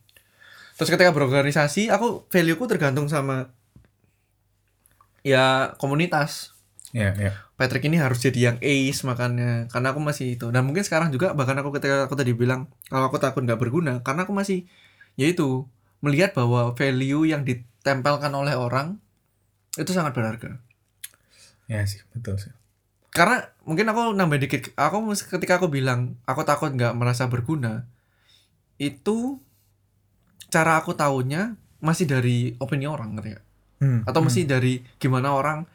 Terus ketika berorganisasi, aku value-ku tergantung sama ya komunitas. ya ya Patrick ini harus jadi yang ace makanya karena aku masih itu dan mungkin sekarang juga bahkan aku ketika aku tadi bilang kalau aku takut nggak berguna karena aku masih yaitu melihat bahwa value yang ditempelkan oleh orang itu sangat berharga ya sih betul sih karena mungkin aku nambah dikit aku ketika aku bilang aku takut nggak merasa berguna itu cara aku tahunya masih dari opini orang ngerti? Hmm. atau masih dari gimana orang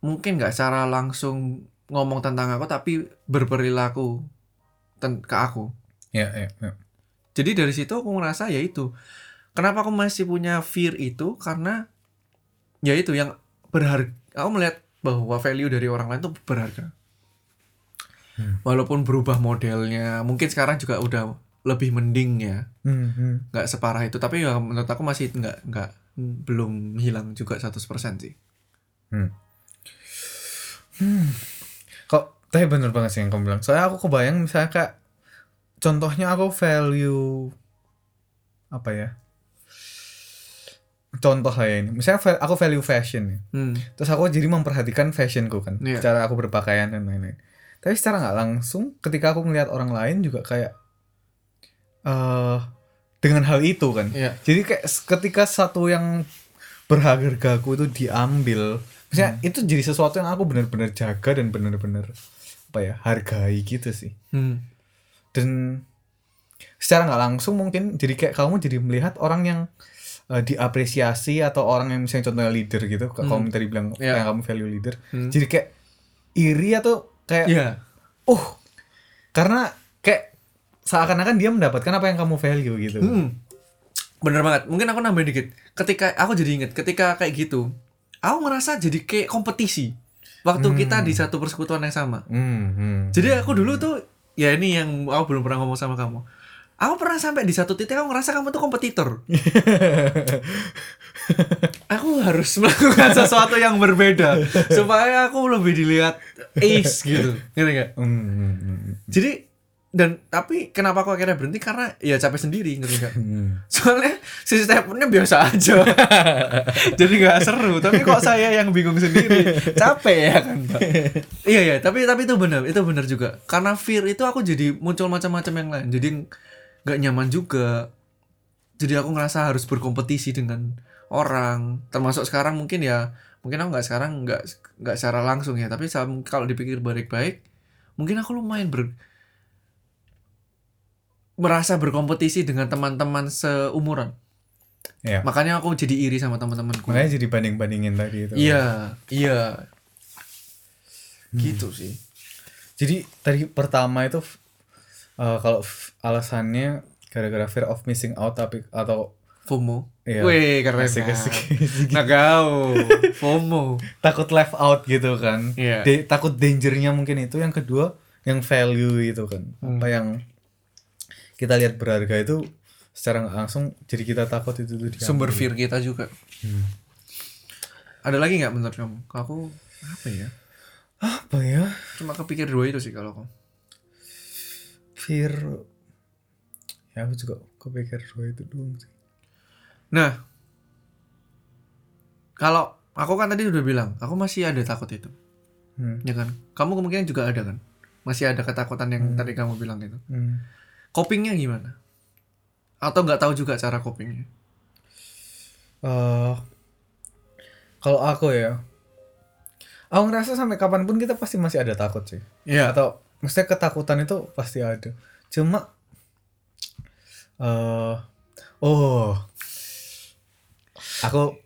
mungkin nggak secara langsung ngomong tentang aku tapi berperilaku ke aku ya ya ya jadi dari situ aku ngerasa ya itu kenapa aku masih punya fear itu karena ya itu yang berharga aku melihat bahwa value dari orang lain tuh berharga Hmm. walaupun berubah modelnya mungkin sekarang juga udah lebih mending ya hmm. Hmm. nggak separah itu tapi ya menurut aku masih nggak nggak belum hilang juga 100% sih Kok tapi bener banget sih yang kamu bilang. Soalnya aku kebayang misalnya kayak contohnya aku value apa ya? Contoh lah ya ini. Misalnya aku value fashion ya. hmm. Terus aku jadi memperhatikan fashionku kan, Iya. cara aku berpakaian dan lain-lain. Tapi secara nggak langsung, ketika aku ngelihat orang lain juga kayak eh dengan hal itu kan. Iya. Jadi kayak ketika satu yang berharga aku itu diambil, misalnya Hmm. itu jadi sesuatu yang aku benar-benar jaga dan benar-benar apa ya hargai gitu sih. Hmm. Dan secara nggak langsung mungkin jadi kayak kamu jadi melihat orang yang eh, diapresiasi atau orang yang misalnya contohnya leader gitu, kayak kamu tadi bilang Iya. kayak kamu value leader, Hmm. jadi kayak iri atau kayak Iya. uh karena kayak seakan-akan dia mendapatkan apa yang kamu value gitu. Hmm. Bener banget. Mungkin aku nambahin dikit. Ketika aku jadi inget, ketika kayak gitu, aku ngerasa jadi kayak kompetisi. Waktu kita di satu persekutuan yang sama. Hmm, hmm. Jadi aku dulu tuh, ya ini yang aku belum pernah ngomong sama kamu. Aku pernah sampai di satu titik aku ngerasa kamu tuh kompetitor. (laughs) aku harus (laughs) melakukan sesuatu yang berbeda supaya aku lebih dilihat ace gitu. Ngerti nggak? Hmm, hmm, hmm, Jadi dan tapi kenapa aku akhirnya berhenti karena ya capek sendiri ngerti nggak? hmm. Soalnya sistemnya biasa aja. (laughs) Jadi nggak seru. Tapi kok saya yang bingung sendiri. Capek ya kan, Pak. (laughs) iya ya, tapi tapi itu benar, itu benar juga. Karena fear itu aku jadi muncul macam-macam yang lain. Jadi nggak nyaman juga. Jadi aku ngerasa harus berkompetisi dengan orang. Termasuk sekarang mungkin ya, mungkin aku nggak sekarang nggak nggak secara langsung ya. Tapi kalau dipikir baik-baik, mungkin aku lumayan ber merasa berkompetisi dengan teman-teman seumuran. Ya. Makanya aku jadi iri sama teman-temanku. Makanya jadi banding-bandingin tadi itu. Iya, iya. Gitu sih. Jadi tadi pertama itu eh, kalau alasannya gara-gara fear of missing out tapi atau FOMO. Iya. Wih, keren Asik, kan. asik. Nah, kau. (laughs) FOMO. takut left out gitu kan. Iya. De- takut dangernya mungkin itu. Yang kedua yang value itu kan. Hmm. Apa yang kita lihat berharga itu secara nggak langsung jadi kita takut itu tuh diambil. Sumber fear kita juga. Hmm. Ada lagi nggak menurut kamu? Aku apa ya? apa ya Cuma kepikir dua itu sih kalau aku. fear ya aku juga kepikir dua itu doang sih Nah, kalau aku kan tadi udah bilang, aku masih ada takut itu, hmm. ya kan? Kamu kemungkinan juga ada kan? Masih ada ketakutan yang tadi kamu bilang itu. Hmm. Copingnya gimana? Atau nggak tahu juga cara copingnya? eh kalau aku ya, aku ngerasa sampai kapan pun kita pasti masih ada takut sih. Iya. Atau maksudnya ketakutan itu pasti ada. Cuma, eh oh, aku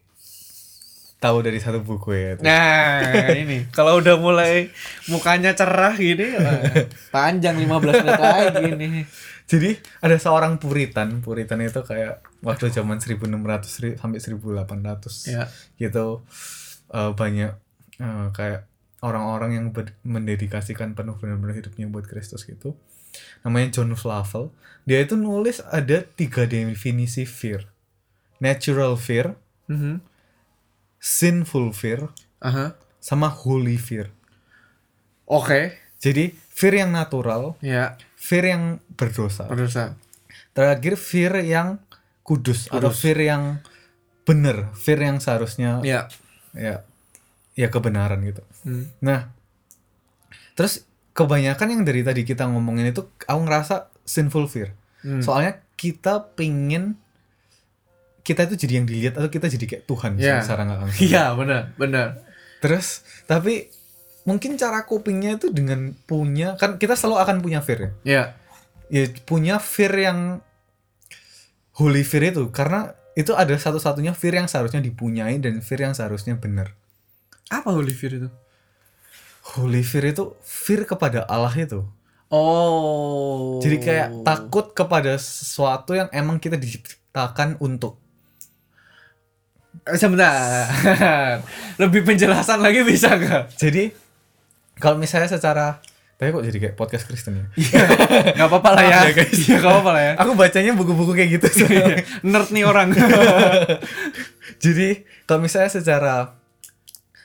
tahu dari satu buku ya. itu. Nah, ini (laughs) kalau udah mulai mukanya cerah gini (laughs) panjang 15 menit lagi nih. Jadi ada seorang puritan, puritan itu kayak waktu zaman 1600 ri- sampai 1800 Ya. gitu eh, banyak eh, kayak orang-orang yang mendedikasikan penuh benar-benar hidupnya buat Kristus gitu. Namanya John Flavel. Dia itu nulis ada tiga definisi fear. Natural fear, Mhm. sinful fear, Aha. sama holy fear. Oke. Jadi fear yang natural, Ya, fear yang berdosa. berdosa. Terakhir fear yang kudus, atau fear yang benar, fear yang seharusnya Ya. ya ya kebenaran gitu. Hmm. Nah, terus kebanyakan yang dari tadi kita ngomongin itu aku ngerasa sinful fear. Hmm. Soalnya kita pingin kita itu jadi yang dilihat atau kita jadi kayak Tuhan Ya. secara nggak langsung. Iya, (laughs) benar, benar. Terus tapi mungkin cara copingnya itu dengan punya kan kita selalu akan punya fear ya. Ya. Ya punya fear yang holy fear itu karena itu ada satu-satunya fear yang seharusnya dipunyai dan fear yang seharusnya benar. Apa holy fear itu? Holy fear itu fear kepada Allah itu. Oh. Jadi kayak takut kepada sesuatu yang emang kita diciptakan untuk. Eh, Sebentar. (laughs) Lebih penjelasan lagi bisa nggak? Jadi kalau misalnya secara tapi kok jadi kayak podcast Kristen ya? Iya. Nggak apa-apa lah ya. Ya, guys. Iya, nggak apa-apa lah ya. Aku bacanya buku-buku kayak gitu. Nerd nih orang. (laughs) jadi kalau misalnya secara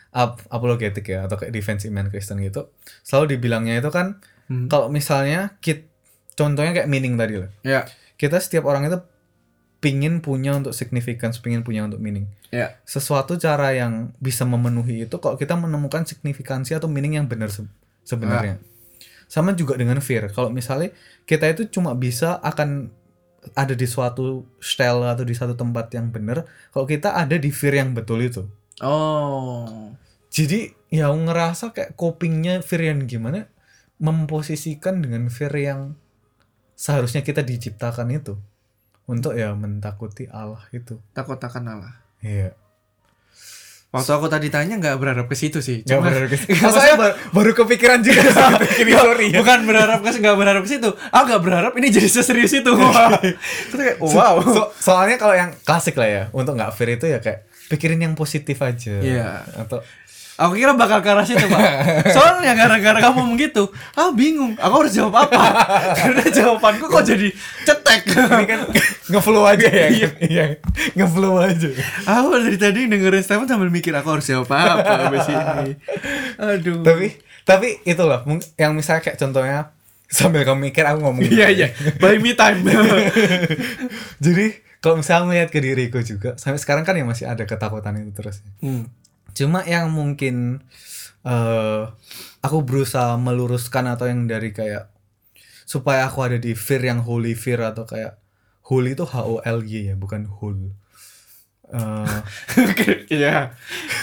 ap apologetik ya atau kayak defense iman Kristen gitu, selalu dibilangnya itu kan Hmm. kalau misalnya kit contohnya kayak meaning tadi lah. ya. Kita setiap orang itu pingin punya untuk significance, pingin punya untuk meaning. Ya. sesuatu cara yang bisa memenuhi itu kalau kita menemukan signifikansi atau meaning yang benar se- sebenarnya. Sama juga dengan fear. Kalau misalnya kita itu cuma bisa akan ada di suatu style atau di satu tempat yang benar kalau kita ada di fear yang betul itu. Oh. Jadi ya aku ngerasa kayak copingnya fear yang gimana memposisikan dengan fear yang seharusnya kita diciptakan itu untuk ya mentakuti Allah itu. Takut akan Allah. Iya. Waktu aku tadi tanya nggak berharap ke situ sih. Gak Cuma benar gitu. Nggak, (laughs) Masa maksudnya- baru, baru kepikiran juga (laughs) Ini sorry ya. bukan berharap ke nggak berharap ke situ. Aku nggak berharap ini jadi seserius itu. (laughs) Kayak wow. So- soalnya kalau yang klasik lah ya, untuk nggak fair itu ya kayak pikirin yang positif aja. Iya. Atau Aku kira bakal ke arah situ, Pak. (laughs) Soalnya gara-gara kamu ngomong gitu, ah bingung. Aku harus jawab apa? (laughs) Karena jawabanku kok jadi cetek. ini kan ngeflow aja ya. Iya. ngeflow aja. aku dari tadi dengerin Stefan sambil mikir aku harus jawab apa (laughs) abis ini. Aduh. Tapi tapi itu loh, yang misalnya kayak contohnya sambil kamu mikir aku ngomong. Iya iya, buy me time. Jadi kalau misalnya melihat ke diriku juga, sampai sekarang kan ya masih ada ketakutan itu terus. hmm. Cuma yang mungkin eh aku berusaha meluruskan atau yang dari kayak supaya aku ada di fear yang holy fear atau kayak holy itu H O L Y ya, bukan whole. Eh, (laughs) Iya.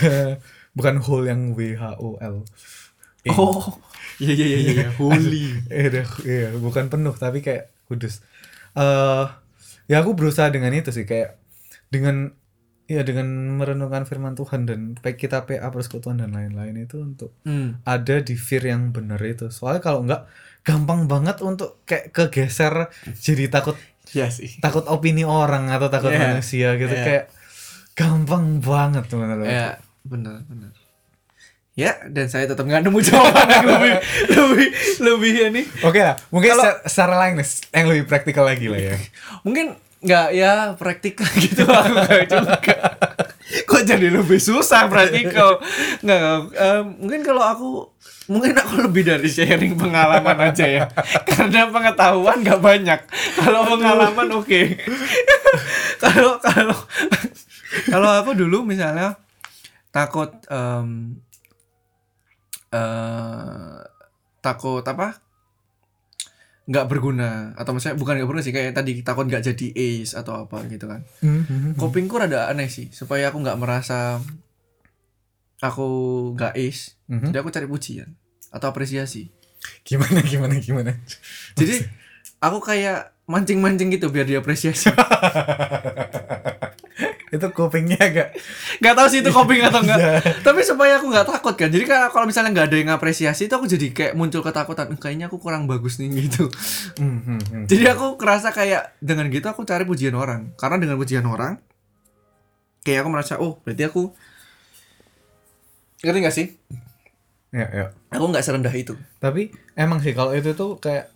(laughs) bukan whole yang W H O L. Oh. Iya iya iya iya, (laughs) holy. Eh, dah, iya, bukan penuh tapi kayak kudus. Eh ya aku berusaha dengan itu sih kayak dengan ya dengan merenungkan firman Tuhan dan baik kita PA persekutuan dan lain-lain itu untuk Hmm. ada di fear yang benar itu. Soalnya kalau enggak gampang banget untuk kayak kegeser jadi takut Iya sih. takut opini orang atau takut Iya. manusia gitu Iya. kayak gampang banget teman-teman. Ya, benar benar. Ya, dan saya tetap nggak nemu jawaban yang lebih (laughs) lebih lebih ini. Oke lah, mungkin Kalau- secara, secara lain nih, yang lebih praktikal lagi lah ya. Mungkin nggak ya praktikal (laughs) gitu aku nggak juga. Kok jadi lebih susah praktikal? Nggak. Eh, mungkin kalau aku mungkin aku lebih dari sharing pengalaman aja ya. Karena pengetahuan nggak banyak. Kalau pengalaman oke. (laughs) Kalau kalau kalau aku dulu misalnya takut em, eh takut apa? Nggak berguna atau misalnya bukan nggak berguna sih kayak tadi takut nggak jadi ace atau apa gitu kan Mhm. copingku rada aneh sih supaya aku nggak merasa aku nggak ace Mhm. jadi aku cari pujian atau apresiasi Gimana gimana gimana? jadi aku kayak mancing-mancing gitu biar diapresiasi (laughs) itu kupingnya agak nggak tahu sih itu coping atau enggak tapi supaya aku nggak takut kan. Jadi kan kalau misalnya nggak ada yang apresiasi itu aku jadi kayak muncul ketakutan. "Eh, kayaknya aku kurang bagus nih gitu. Mhm. jadi aku kerasa kayak dengan gitu aku cari pujian orang. Karena dengan pujian orang kayak aku merasa oh berarti aku ngerti gak sih? Ya ya. Aku nggak serendah itu. Tapi emang sih kalau itu tuh kayak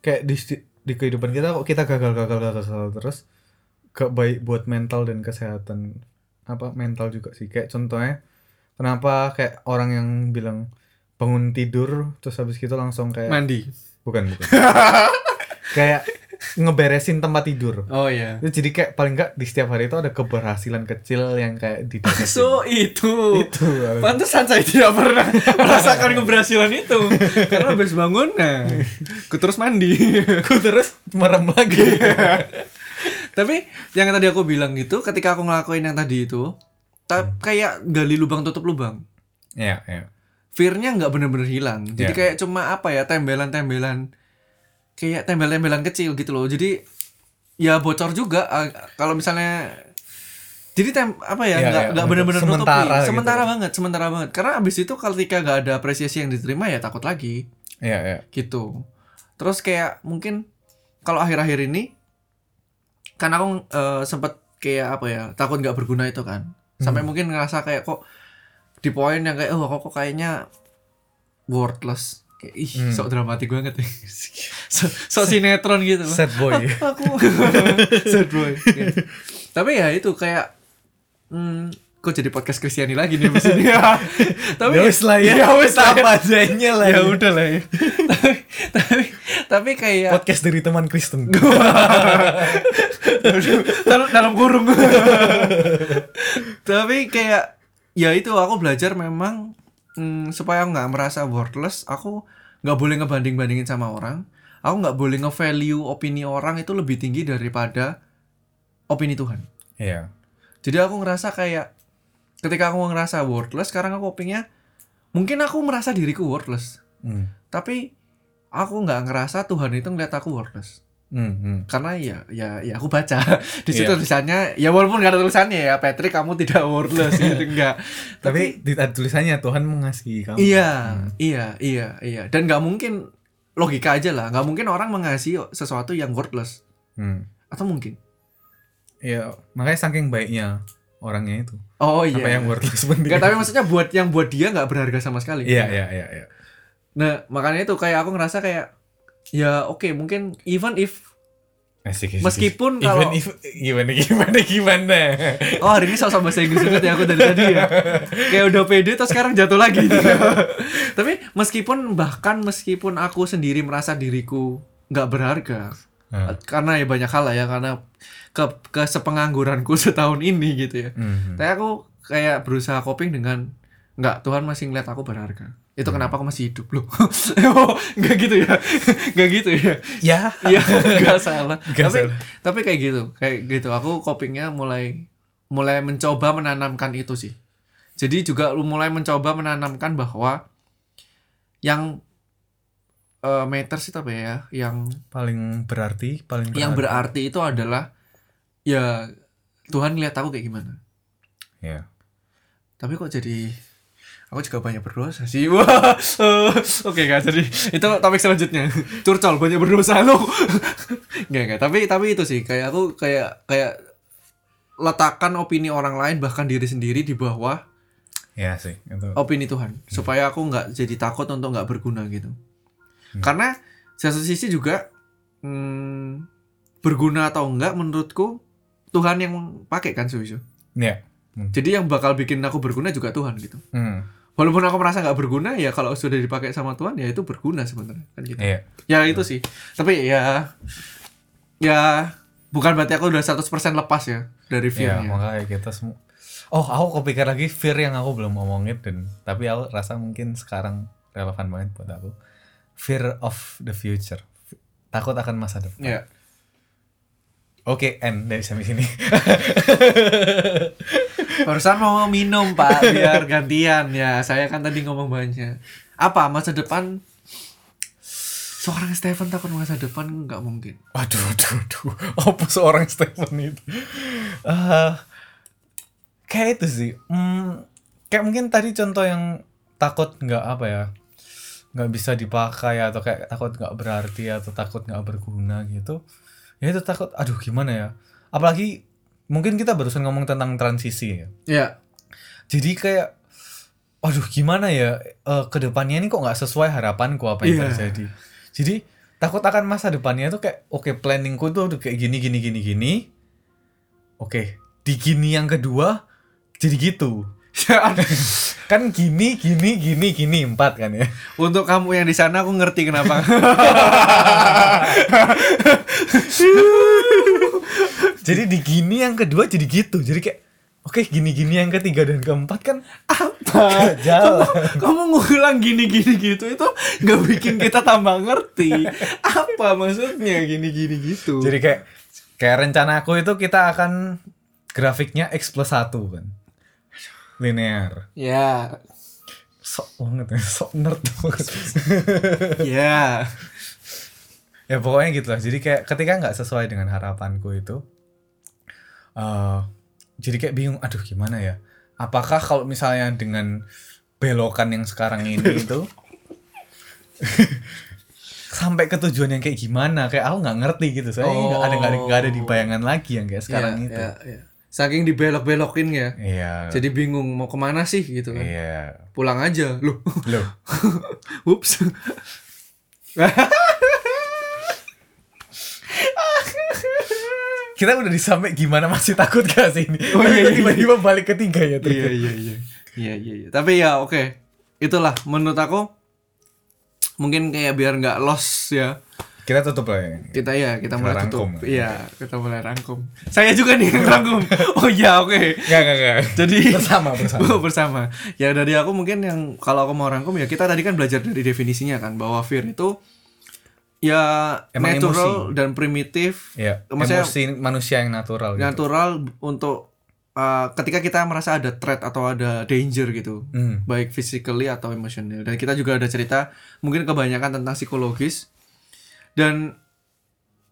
kayak di di kehidupan kita kok kita gagal gagal gagal, gagal terus gak baik buat mental dan kesehatan. Apa mental juga sih. Kayak contohnya kenapa kayak orang yang bilang bangun tidur terus habis gitu langsung kayak mandi. Bukan bukan. (laughs) Kayak ngeberesin tempat tidur. Oh iya. Itu jadi kayak paling nggak di setiap hari itu ada keberhasilan kecil yang kayak di so itu. Itu Pantesan saya tidak pernah (laughs) merasakan keberhasilan itu. Karena habis bangun, nah Aku terus mandi. Aku terus merem lagi (laughs) Tapi yang tadi aku bilang gitu Ketika aku ngelakuin yang tadi itu ta- Kayak gali lubang tutup lubang. Ya ya Fear-nya nggak bener-bener hilang. Jadi Ya. kayak cuma apa ya Tembelan-tembelan. Kayak tembel-tembelan kecil gitu loh. Jadi Ya bocor juga. Kalau misalnya jadi tem apa ya Ya, nggak ya, nggak bener-bener nutupi. sementara gitu. sementara banget sementara banget. Karena abis itu ketika nggak ada apresiasi yang diterima ya takut lagi. Ya ya gitu. Terus kayak mungkin kalau akhir-akhir ini kan aku eh, sempet kayak apa ya takut nggak berguna itu kan. Sampai mungkin ngerasa kayak kok di poin yang kayak oh kok, kok kayaknya worthless. Kayak ih Hmm. sok dramatik banget ya. (laughs) Sok sok sinetron gitu. Sad boy. (laughs) Aku. (laughs) Sad boy Iya. tapi ya itu kayak hmm, kok jadi podcast Kristiani lagi nih ini (laughs) tapi ya wis lah ya. Ya wis ya. apa adanya lah ya udah lah ya. Tapi tapi tapi kayak podcast dari teman Kristen. (laughs) Dalam, dalam kurung. Tapi kayak ya itu aku belajar memang mm, supaya aku nggak merasa worthless aku nggak boleh ngebanding bandingin sama orang. Aku nggak boleh nge-value opini orang itu lebih tinggi daripada opini Tuhan. Iya. Jadi aku ngerasa kayak ketika aku ngerasa worthless sekarang aku opininya mungkin aku merasa diriku worthless hmm. tapi aku nggak ngerasa Tuhan itu ngeliat aku worthless Hmm, hmm. karena ya ya ya aku baca (laughs) di situ Iya. tulisannya ya walaupun gak ada tulisannya ya Patrick kamu tidak worthless gitu (laughs) enggak tapi di ada tulisannya Tuhan mengasihi kamu iya Hmm. iya iya iya dan nggak mungkin logika aja lah nggak mungkin orang mengasihi sesuatu yang worthless Hmm. atau mungkin Iya, makanya saking baiknya orangnya itu. oh Apa iya yang worthless penting. Nggak, tapi maksudnya buat yang buat dia nggak berharga sama sekali Iya, iya, iya, iya. nah makanya itu kayak aku ngerasa kayak ya oke mungkin even if Asik, asik, Meskipun asik. kalau- Even if- gimana gimana gimana. Oh hari ini sama bahasa Inggris banget ya aku dari tadi ya Kayak udah pede terus sekarang jatuh lagi (laughs) Tapi meskipun bahkan meskipun aku sendiri merasa diriku nggak berharga Ah. Karena ya banyak hal lah ya Karena ke, ke sepengangguranku (laughs) setahun ini gitu ya Hmm. Tapi aku kayak berusaha coping dengan nggak Tuhan masih ngeliat aku berharga itu kenapa aku masih hidup loh (laughs) oh, nggak gitu ya (laughs) nggak gitu ya Ya. Iya, nggak salah. Nggak tapi salah. tapi kayak gitu, kayak gitu. Aku copingnya mulai mulai mencoba menanamkan itu sih. Jadi juga lu mulai mencoba menanamkan bahwa yang eh matters itu apa ya? Yang Paling berarti, paling berarti. yang berarti itu adalah ya Tuhan lihat aku kayak gimana. Ya. Tapi kok jadi aku juga banyak berdosa sih. (laughs) Wah. Oke kan jadi itu topik selanjutnya. Curcol banyak berdosa lu. (laughs) Enggak enggak, tapi tapi itu sih kayak aku kayak kayak letakkan opini orang lain bahkan diri sendiri di bawah Ya sih, itu. opini Tuhan supaya aku nggak jadi takut untuk nggak berguna gitu. Karena di satu sisi juga hmm, berguna atau enggak menurutku Tuhan yang pakai kan Suwisu. Ya. Hmm. Jadi yang bakal bikin aku berguna juga Tuhan gitu. Hmm. Walaupun aku merasa nggak berguna ya kalau sudah dipakai sama Tuhan ya itu berguna sebenarnya kan gitu. Iya. Ya itu sih. Tapi ya ya bukan berarti aku udah 100% lepas ya dari Iya, fear-nya. makanya kita semua Oh, aku kepikir lagi fear yang aku belum ngomongin dan tapi aku rasa mungkin sekarang relevan banget buat aku. Fear of the future. takut akan masa depan. Ya. Oke, N dari sampai sini. (laughs) Barusan mau minum pak, biar gantian ya. Saya kan tadi ngomong banyak. Apa masa depan? Seorang Stephen takut masa depan nggak mungkin. Aduh, aduh, aduh. Apa seorang Stephen itu? Eh, kayak itu sih. Hmm, kayak mungkin tadi contoh yang takut nggak apa ya, nggak bisa dipakai atau kayak takut nggak berarti atau takut nggak berguna gitu. Ya itu takut. Aduh, gimana ya? Apalagi mungkin kita barusan ngomong tentang transisi ya. Ya. Jadi kayak, aduh gimana ya? Eh ke depannya ini kok nggak sesuai harapanku apa yang Iya. terjadi. Jadi takut akan masa depannya tuh kayak oke planningku tuh udah kayak gini gini gini gini. Oke, di gini yang kedua jadi gitu. (laughs) kan gini gini gini gini empat kan ya. Untuk kamu yang di sana aku ngerti kenapa. (laughs) Jadi di gini yang kedua jadi gitu. Jadi kayak oke gini gini yang ketiga dan keempat kan apa? (laughs) jalan. Kamu ngulang gini-gini gitu itu nggak bikin kita tambah ngerti. Apa maksudnya gini-gini gitu? Jadi kayak kayak rencana aku itu kita akan grafiknya x plus satu kan. Linear. ya, Sok banget ya, sok nerd banget. ya. ya pokoknya gitu lah. Jadi kayak ketika nggak sesuai dengan harapanku itu, eh jadi kayak bingung. Aduh gimana ya? Apakah kalau misalnya dengan belokan yang sekarang ini itu (laughs) sampai ke tujuan yang kayak gimana? Kayak aku nggak ngerti gitu. Saya nggak ada nggak ada, nggak ada di bayangan lagi yang kayak sekarang Ya, itu. ya, ya. Saking dibelok-belokin ya. Iya. Jadi bingung mau ke mana sih gitu kan. Iya. Pulang aja. Loh. Loh. (laughs) Ups. Kita udah disampai gimana masih takut gak sih ini? Oh, iya, iya, iya. Tiba-tiba balik ketiga ya. iya iya iya. Iya iya iya. Tapi ya oke. Itulah menurut aku mungkin kayak biar nggak lost ya. Kita tutup lah ya. Kita ya kita Kita mulai rangkum. tutup. Iya, kita mulai rangkum. Saya juga nih yang rangkum. (laughs) Oh iya, oke. Gak, gak, gak. Jadi Bersama, bersama. (laughs) bersama. Ya dari aku mungkin yang kalau aku mau rangkum ya kita tadi kan belajar dari definisinya kan bahwa fear itu ya Emang natural dan primitif. Iya, Maksudnya emosi manusia yang natural gitu. natural untuk uh, ketika kita merasa ada threat atau ada danger gitu. Hmm. Baik physically atau emosional. Dan kita juga ada cerita mungkin kebanyakan tentang psikologis. Dan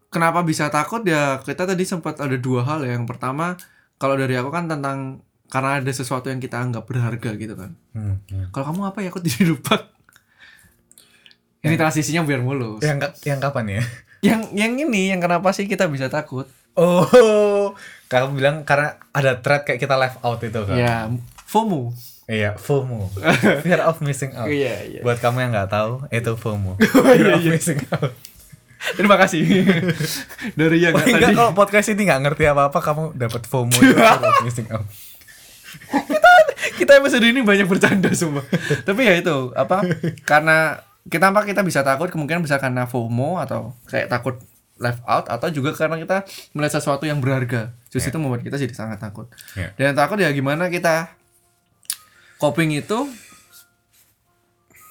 kenapa bisa takut ya kita tadi sempat ada dua hal ya. Yang pertama kalau dari aku kan tentang karena ada sesuatu yang kita anggap berharga gitu kan. Hmm, hmm. Kalau kamu apa ya aku jadi lupa. Ini transisinya biar mulus. Yang yang kapan ya? Yang yang ini yang kenapa sih kita bisa takut? Oh, kamu bilang karena ada threat kayak kita left out itu kan? Ya, FOMO. Iya, FOMO. (laughs) Fear of missing out. Iya, iya. Buat kamu yang nggak tahu, itu FOMO. Fear of missing out. Terima kasih. (laughs) Dari yang Oh, nggak enggak tadi. kalau podcast ini nggak ngerti apa-apa, kamu dapat FOMO. of missing out. (laughs) kita episode ini banyak bercanda semua. Tapi ya itu apa? Karena kita apa kita bisa takut kemungkinan bisa karena FOMO atau kayak takut left out atau juga karena kita melihat sesuatu yang berharga. Justru itu membuat kita jadi sangat takut. Iya. Dan yang takut ya gimana kita coping itu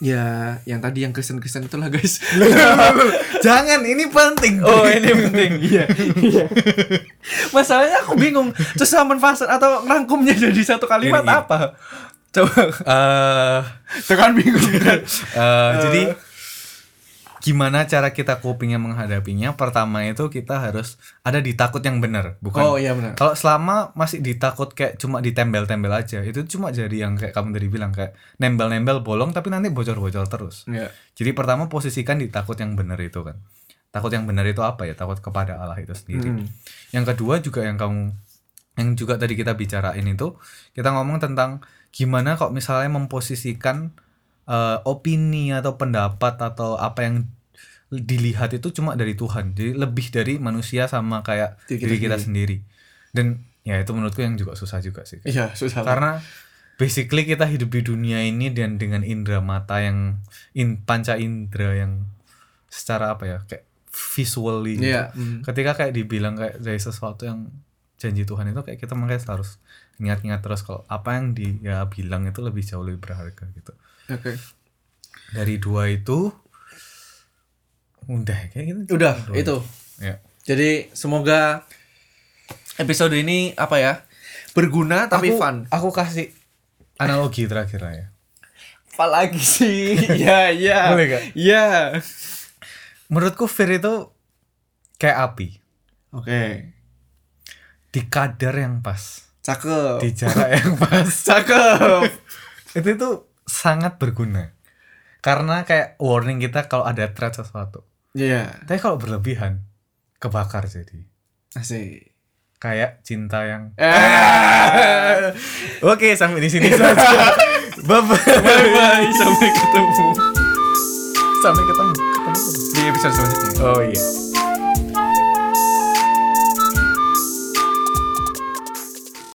ya yang tadi yang Kristen-Kristen itulah guys. (laughs) Jangan, ini penting. Oh ini penting (laughs) Iya Iya Masalahnya aku bingung Terus fase atau rangkumnya jadi satu kalimat Ini, ini. apa Coba (laughs) Eh, Itu kan bingung kan Eh, jadi gimana cara kita copingnya menghadapinya? Pertama itu kita harus ada di takut yang benar, bukan? Oh iya benar Kalau selama masih ditakut kayak cuma ditembel-tembel aja, itu cuma jadi yang kayak kamu tadi bilang kayak nembel-nembel bolong tapi nanti bocor-bocor terus. Iya Jadi pertama posisikan di takut yang benar itu kan. Takut yang benar itu apa ya? Takut kepada Allah itu sendiri. Mm. Yang kedua juga yang kamu yang juga tadi kita bicarain itu kita ngomong tentang gimana kok misalnya memposisikan eh, opini atau pendapat atau apa yang dilihat itu cuma dari Tuhan. Jadi lebih dari manusia sama kayak Diri kita diri kita sendiri. Dan ya itu menurutku yang juga susah juga sih. Iya susah Karena basically kita hidup di dunia ini dan dengan indera mata yang in, panca indera yang secara apa ya kayak visually gitu. Iya mm. Ketika kayak dibilang kayak dari sesuatu yang janji Tuhan itu kayak kita makanya harus ingat-ingat terus kalau apa yang dia bilang itu lebih jauh lebih berharga gitu. Oke Dari dua itu Udah kayak gitu. Udah, itu. Ya. Jadi semoga episode ini apa ya? Berguna tapi aku, fun. Aku kasih analogi terakhir lah ya. Apa lagi sih? (laughs) ya, ya. Boleh gak? Ya. Menurutku fear itu kayak api Oke. di kadar yang pas, Cakep. di jarak yang pas. (laughs) Cakep. itu itu sangat berguna. Karena kayak warning kita kalau ada threat sesuatu. Iya. Tapi kalau berlebihan kebakar jadi. Asik. Kayak cinta yang Eh. (laughs) Oke, sampai di sini saja. (laughs) Bye bye. Bye sampai ketemu Sampai ketemu. Ketemu. di episode selanjutnya. Oh iya.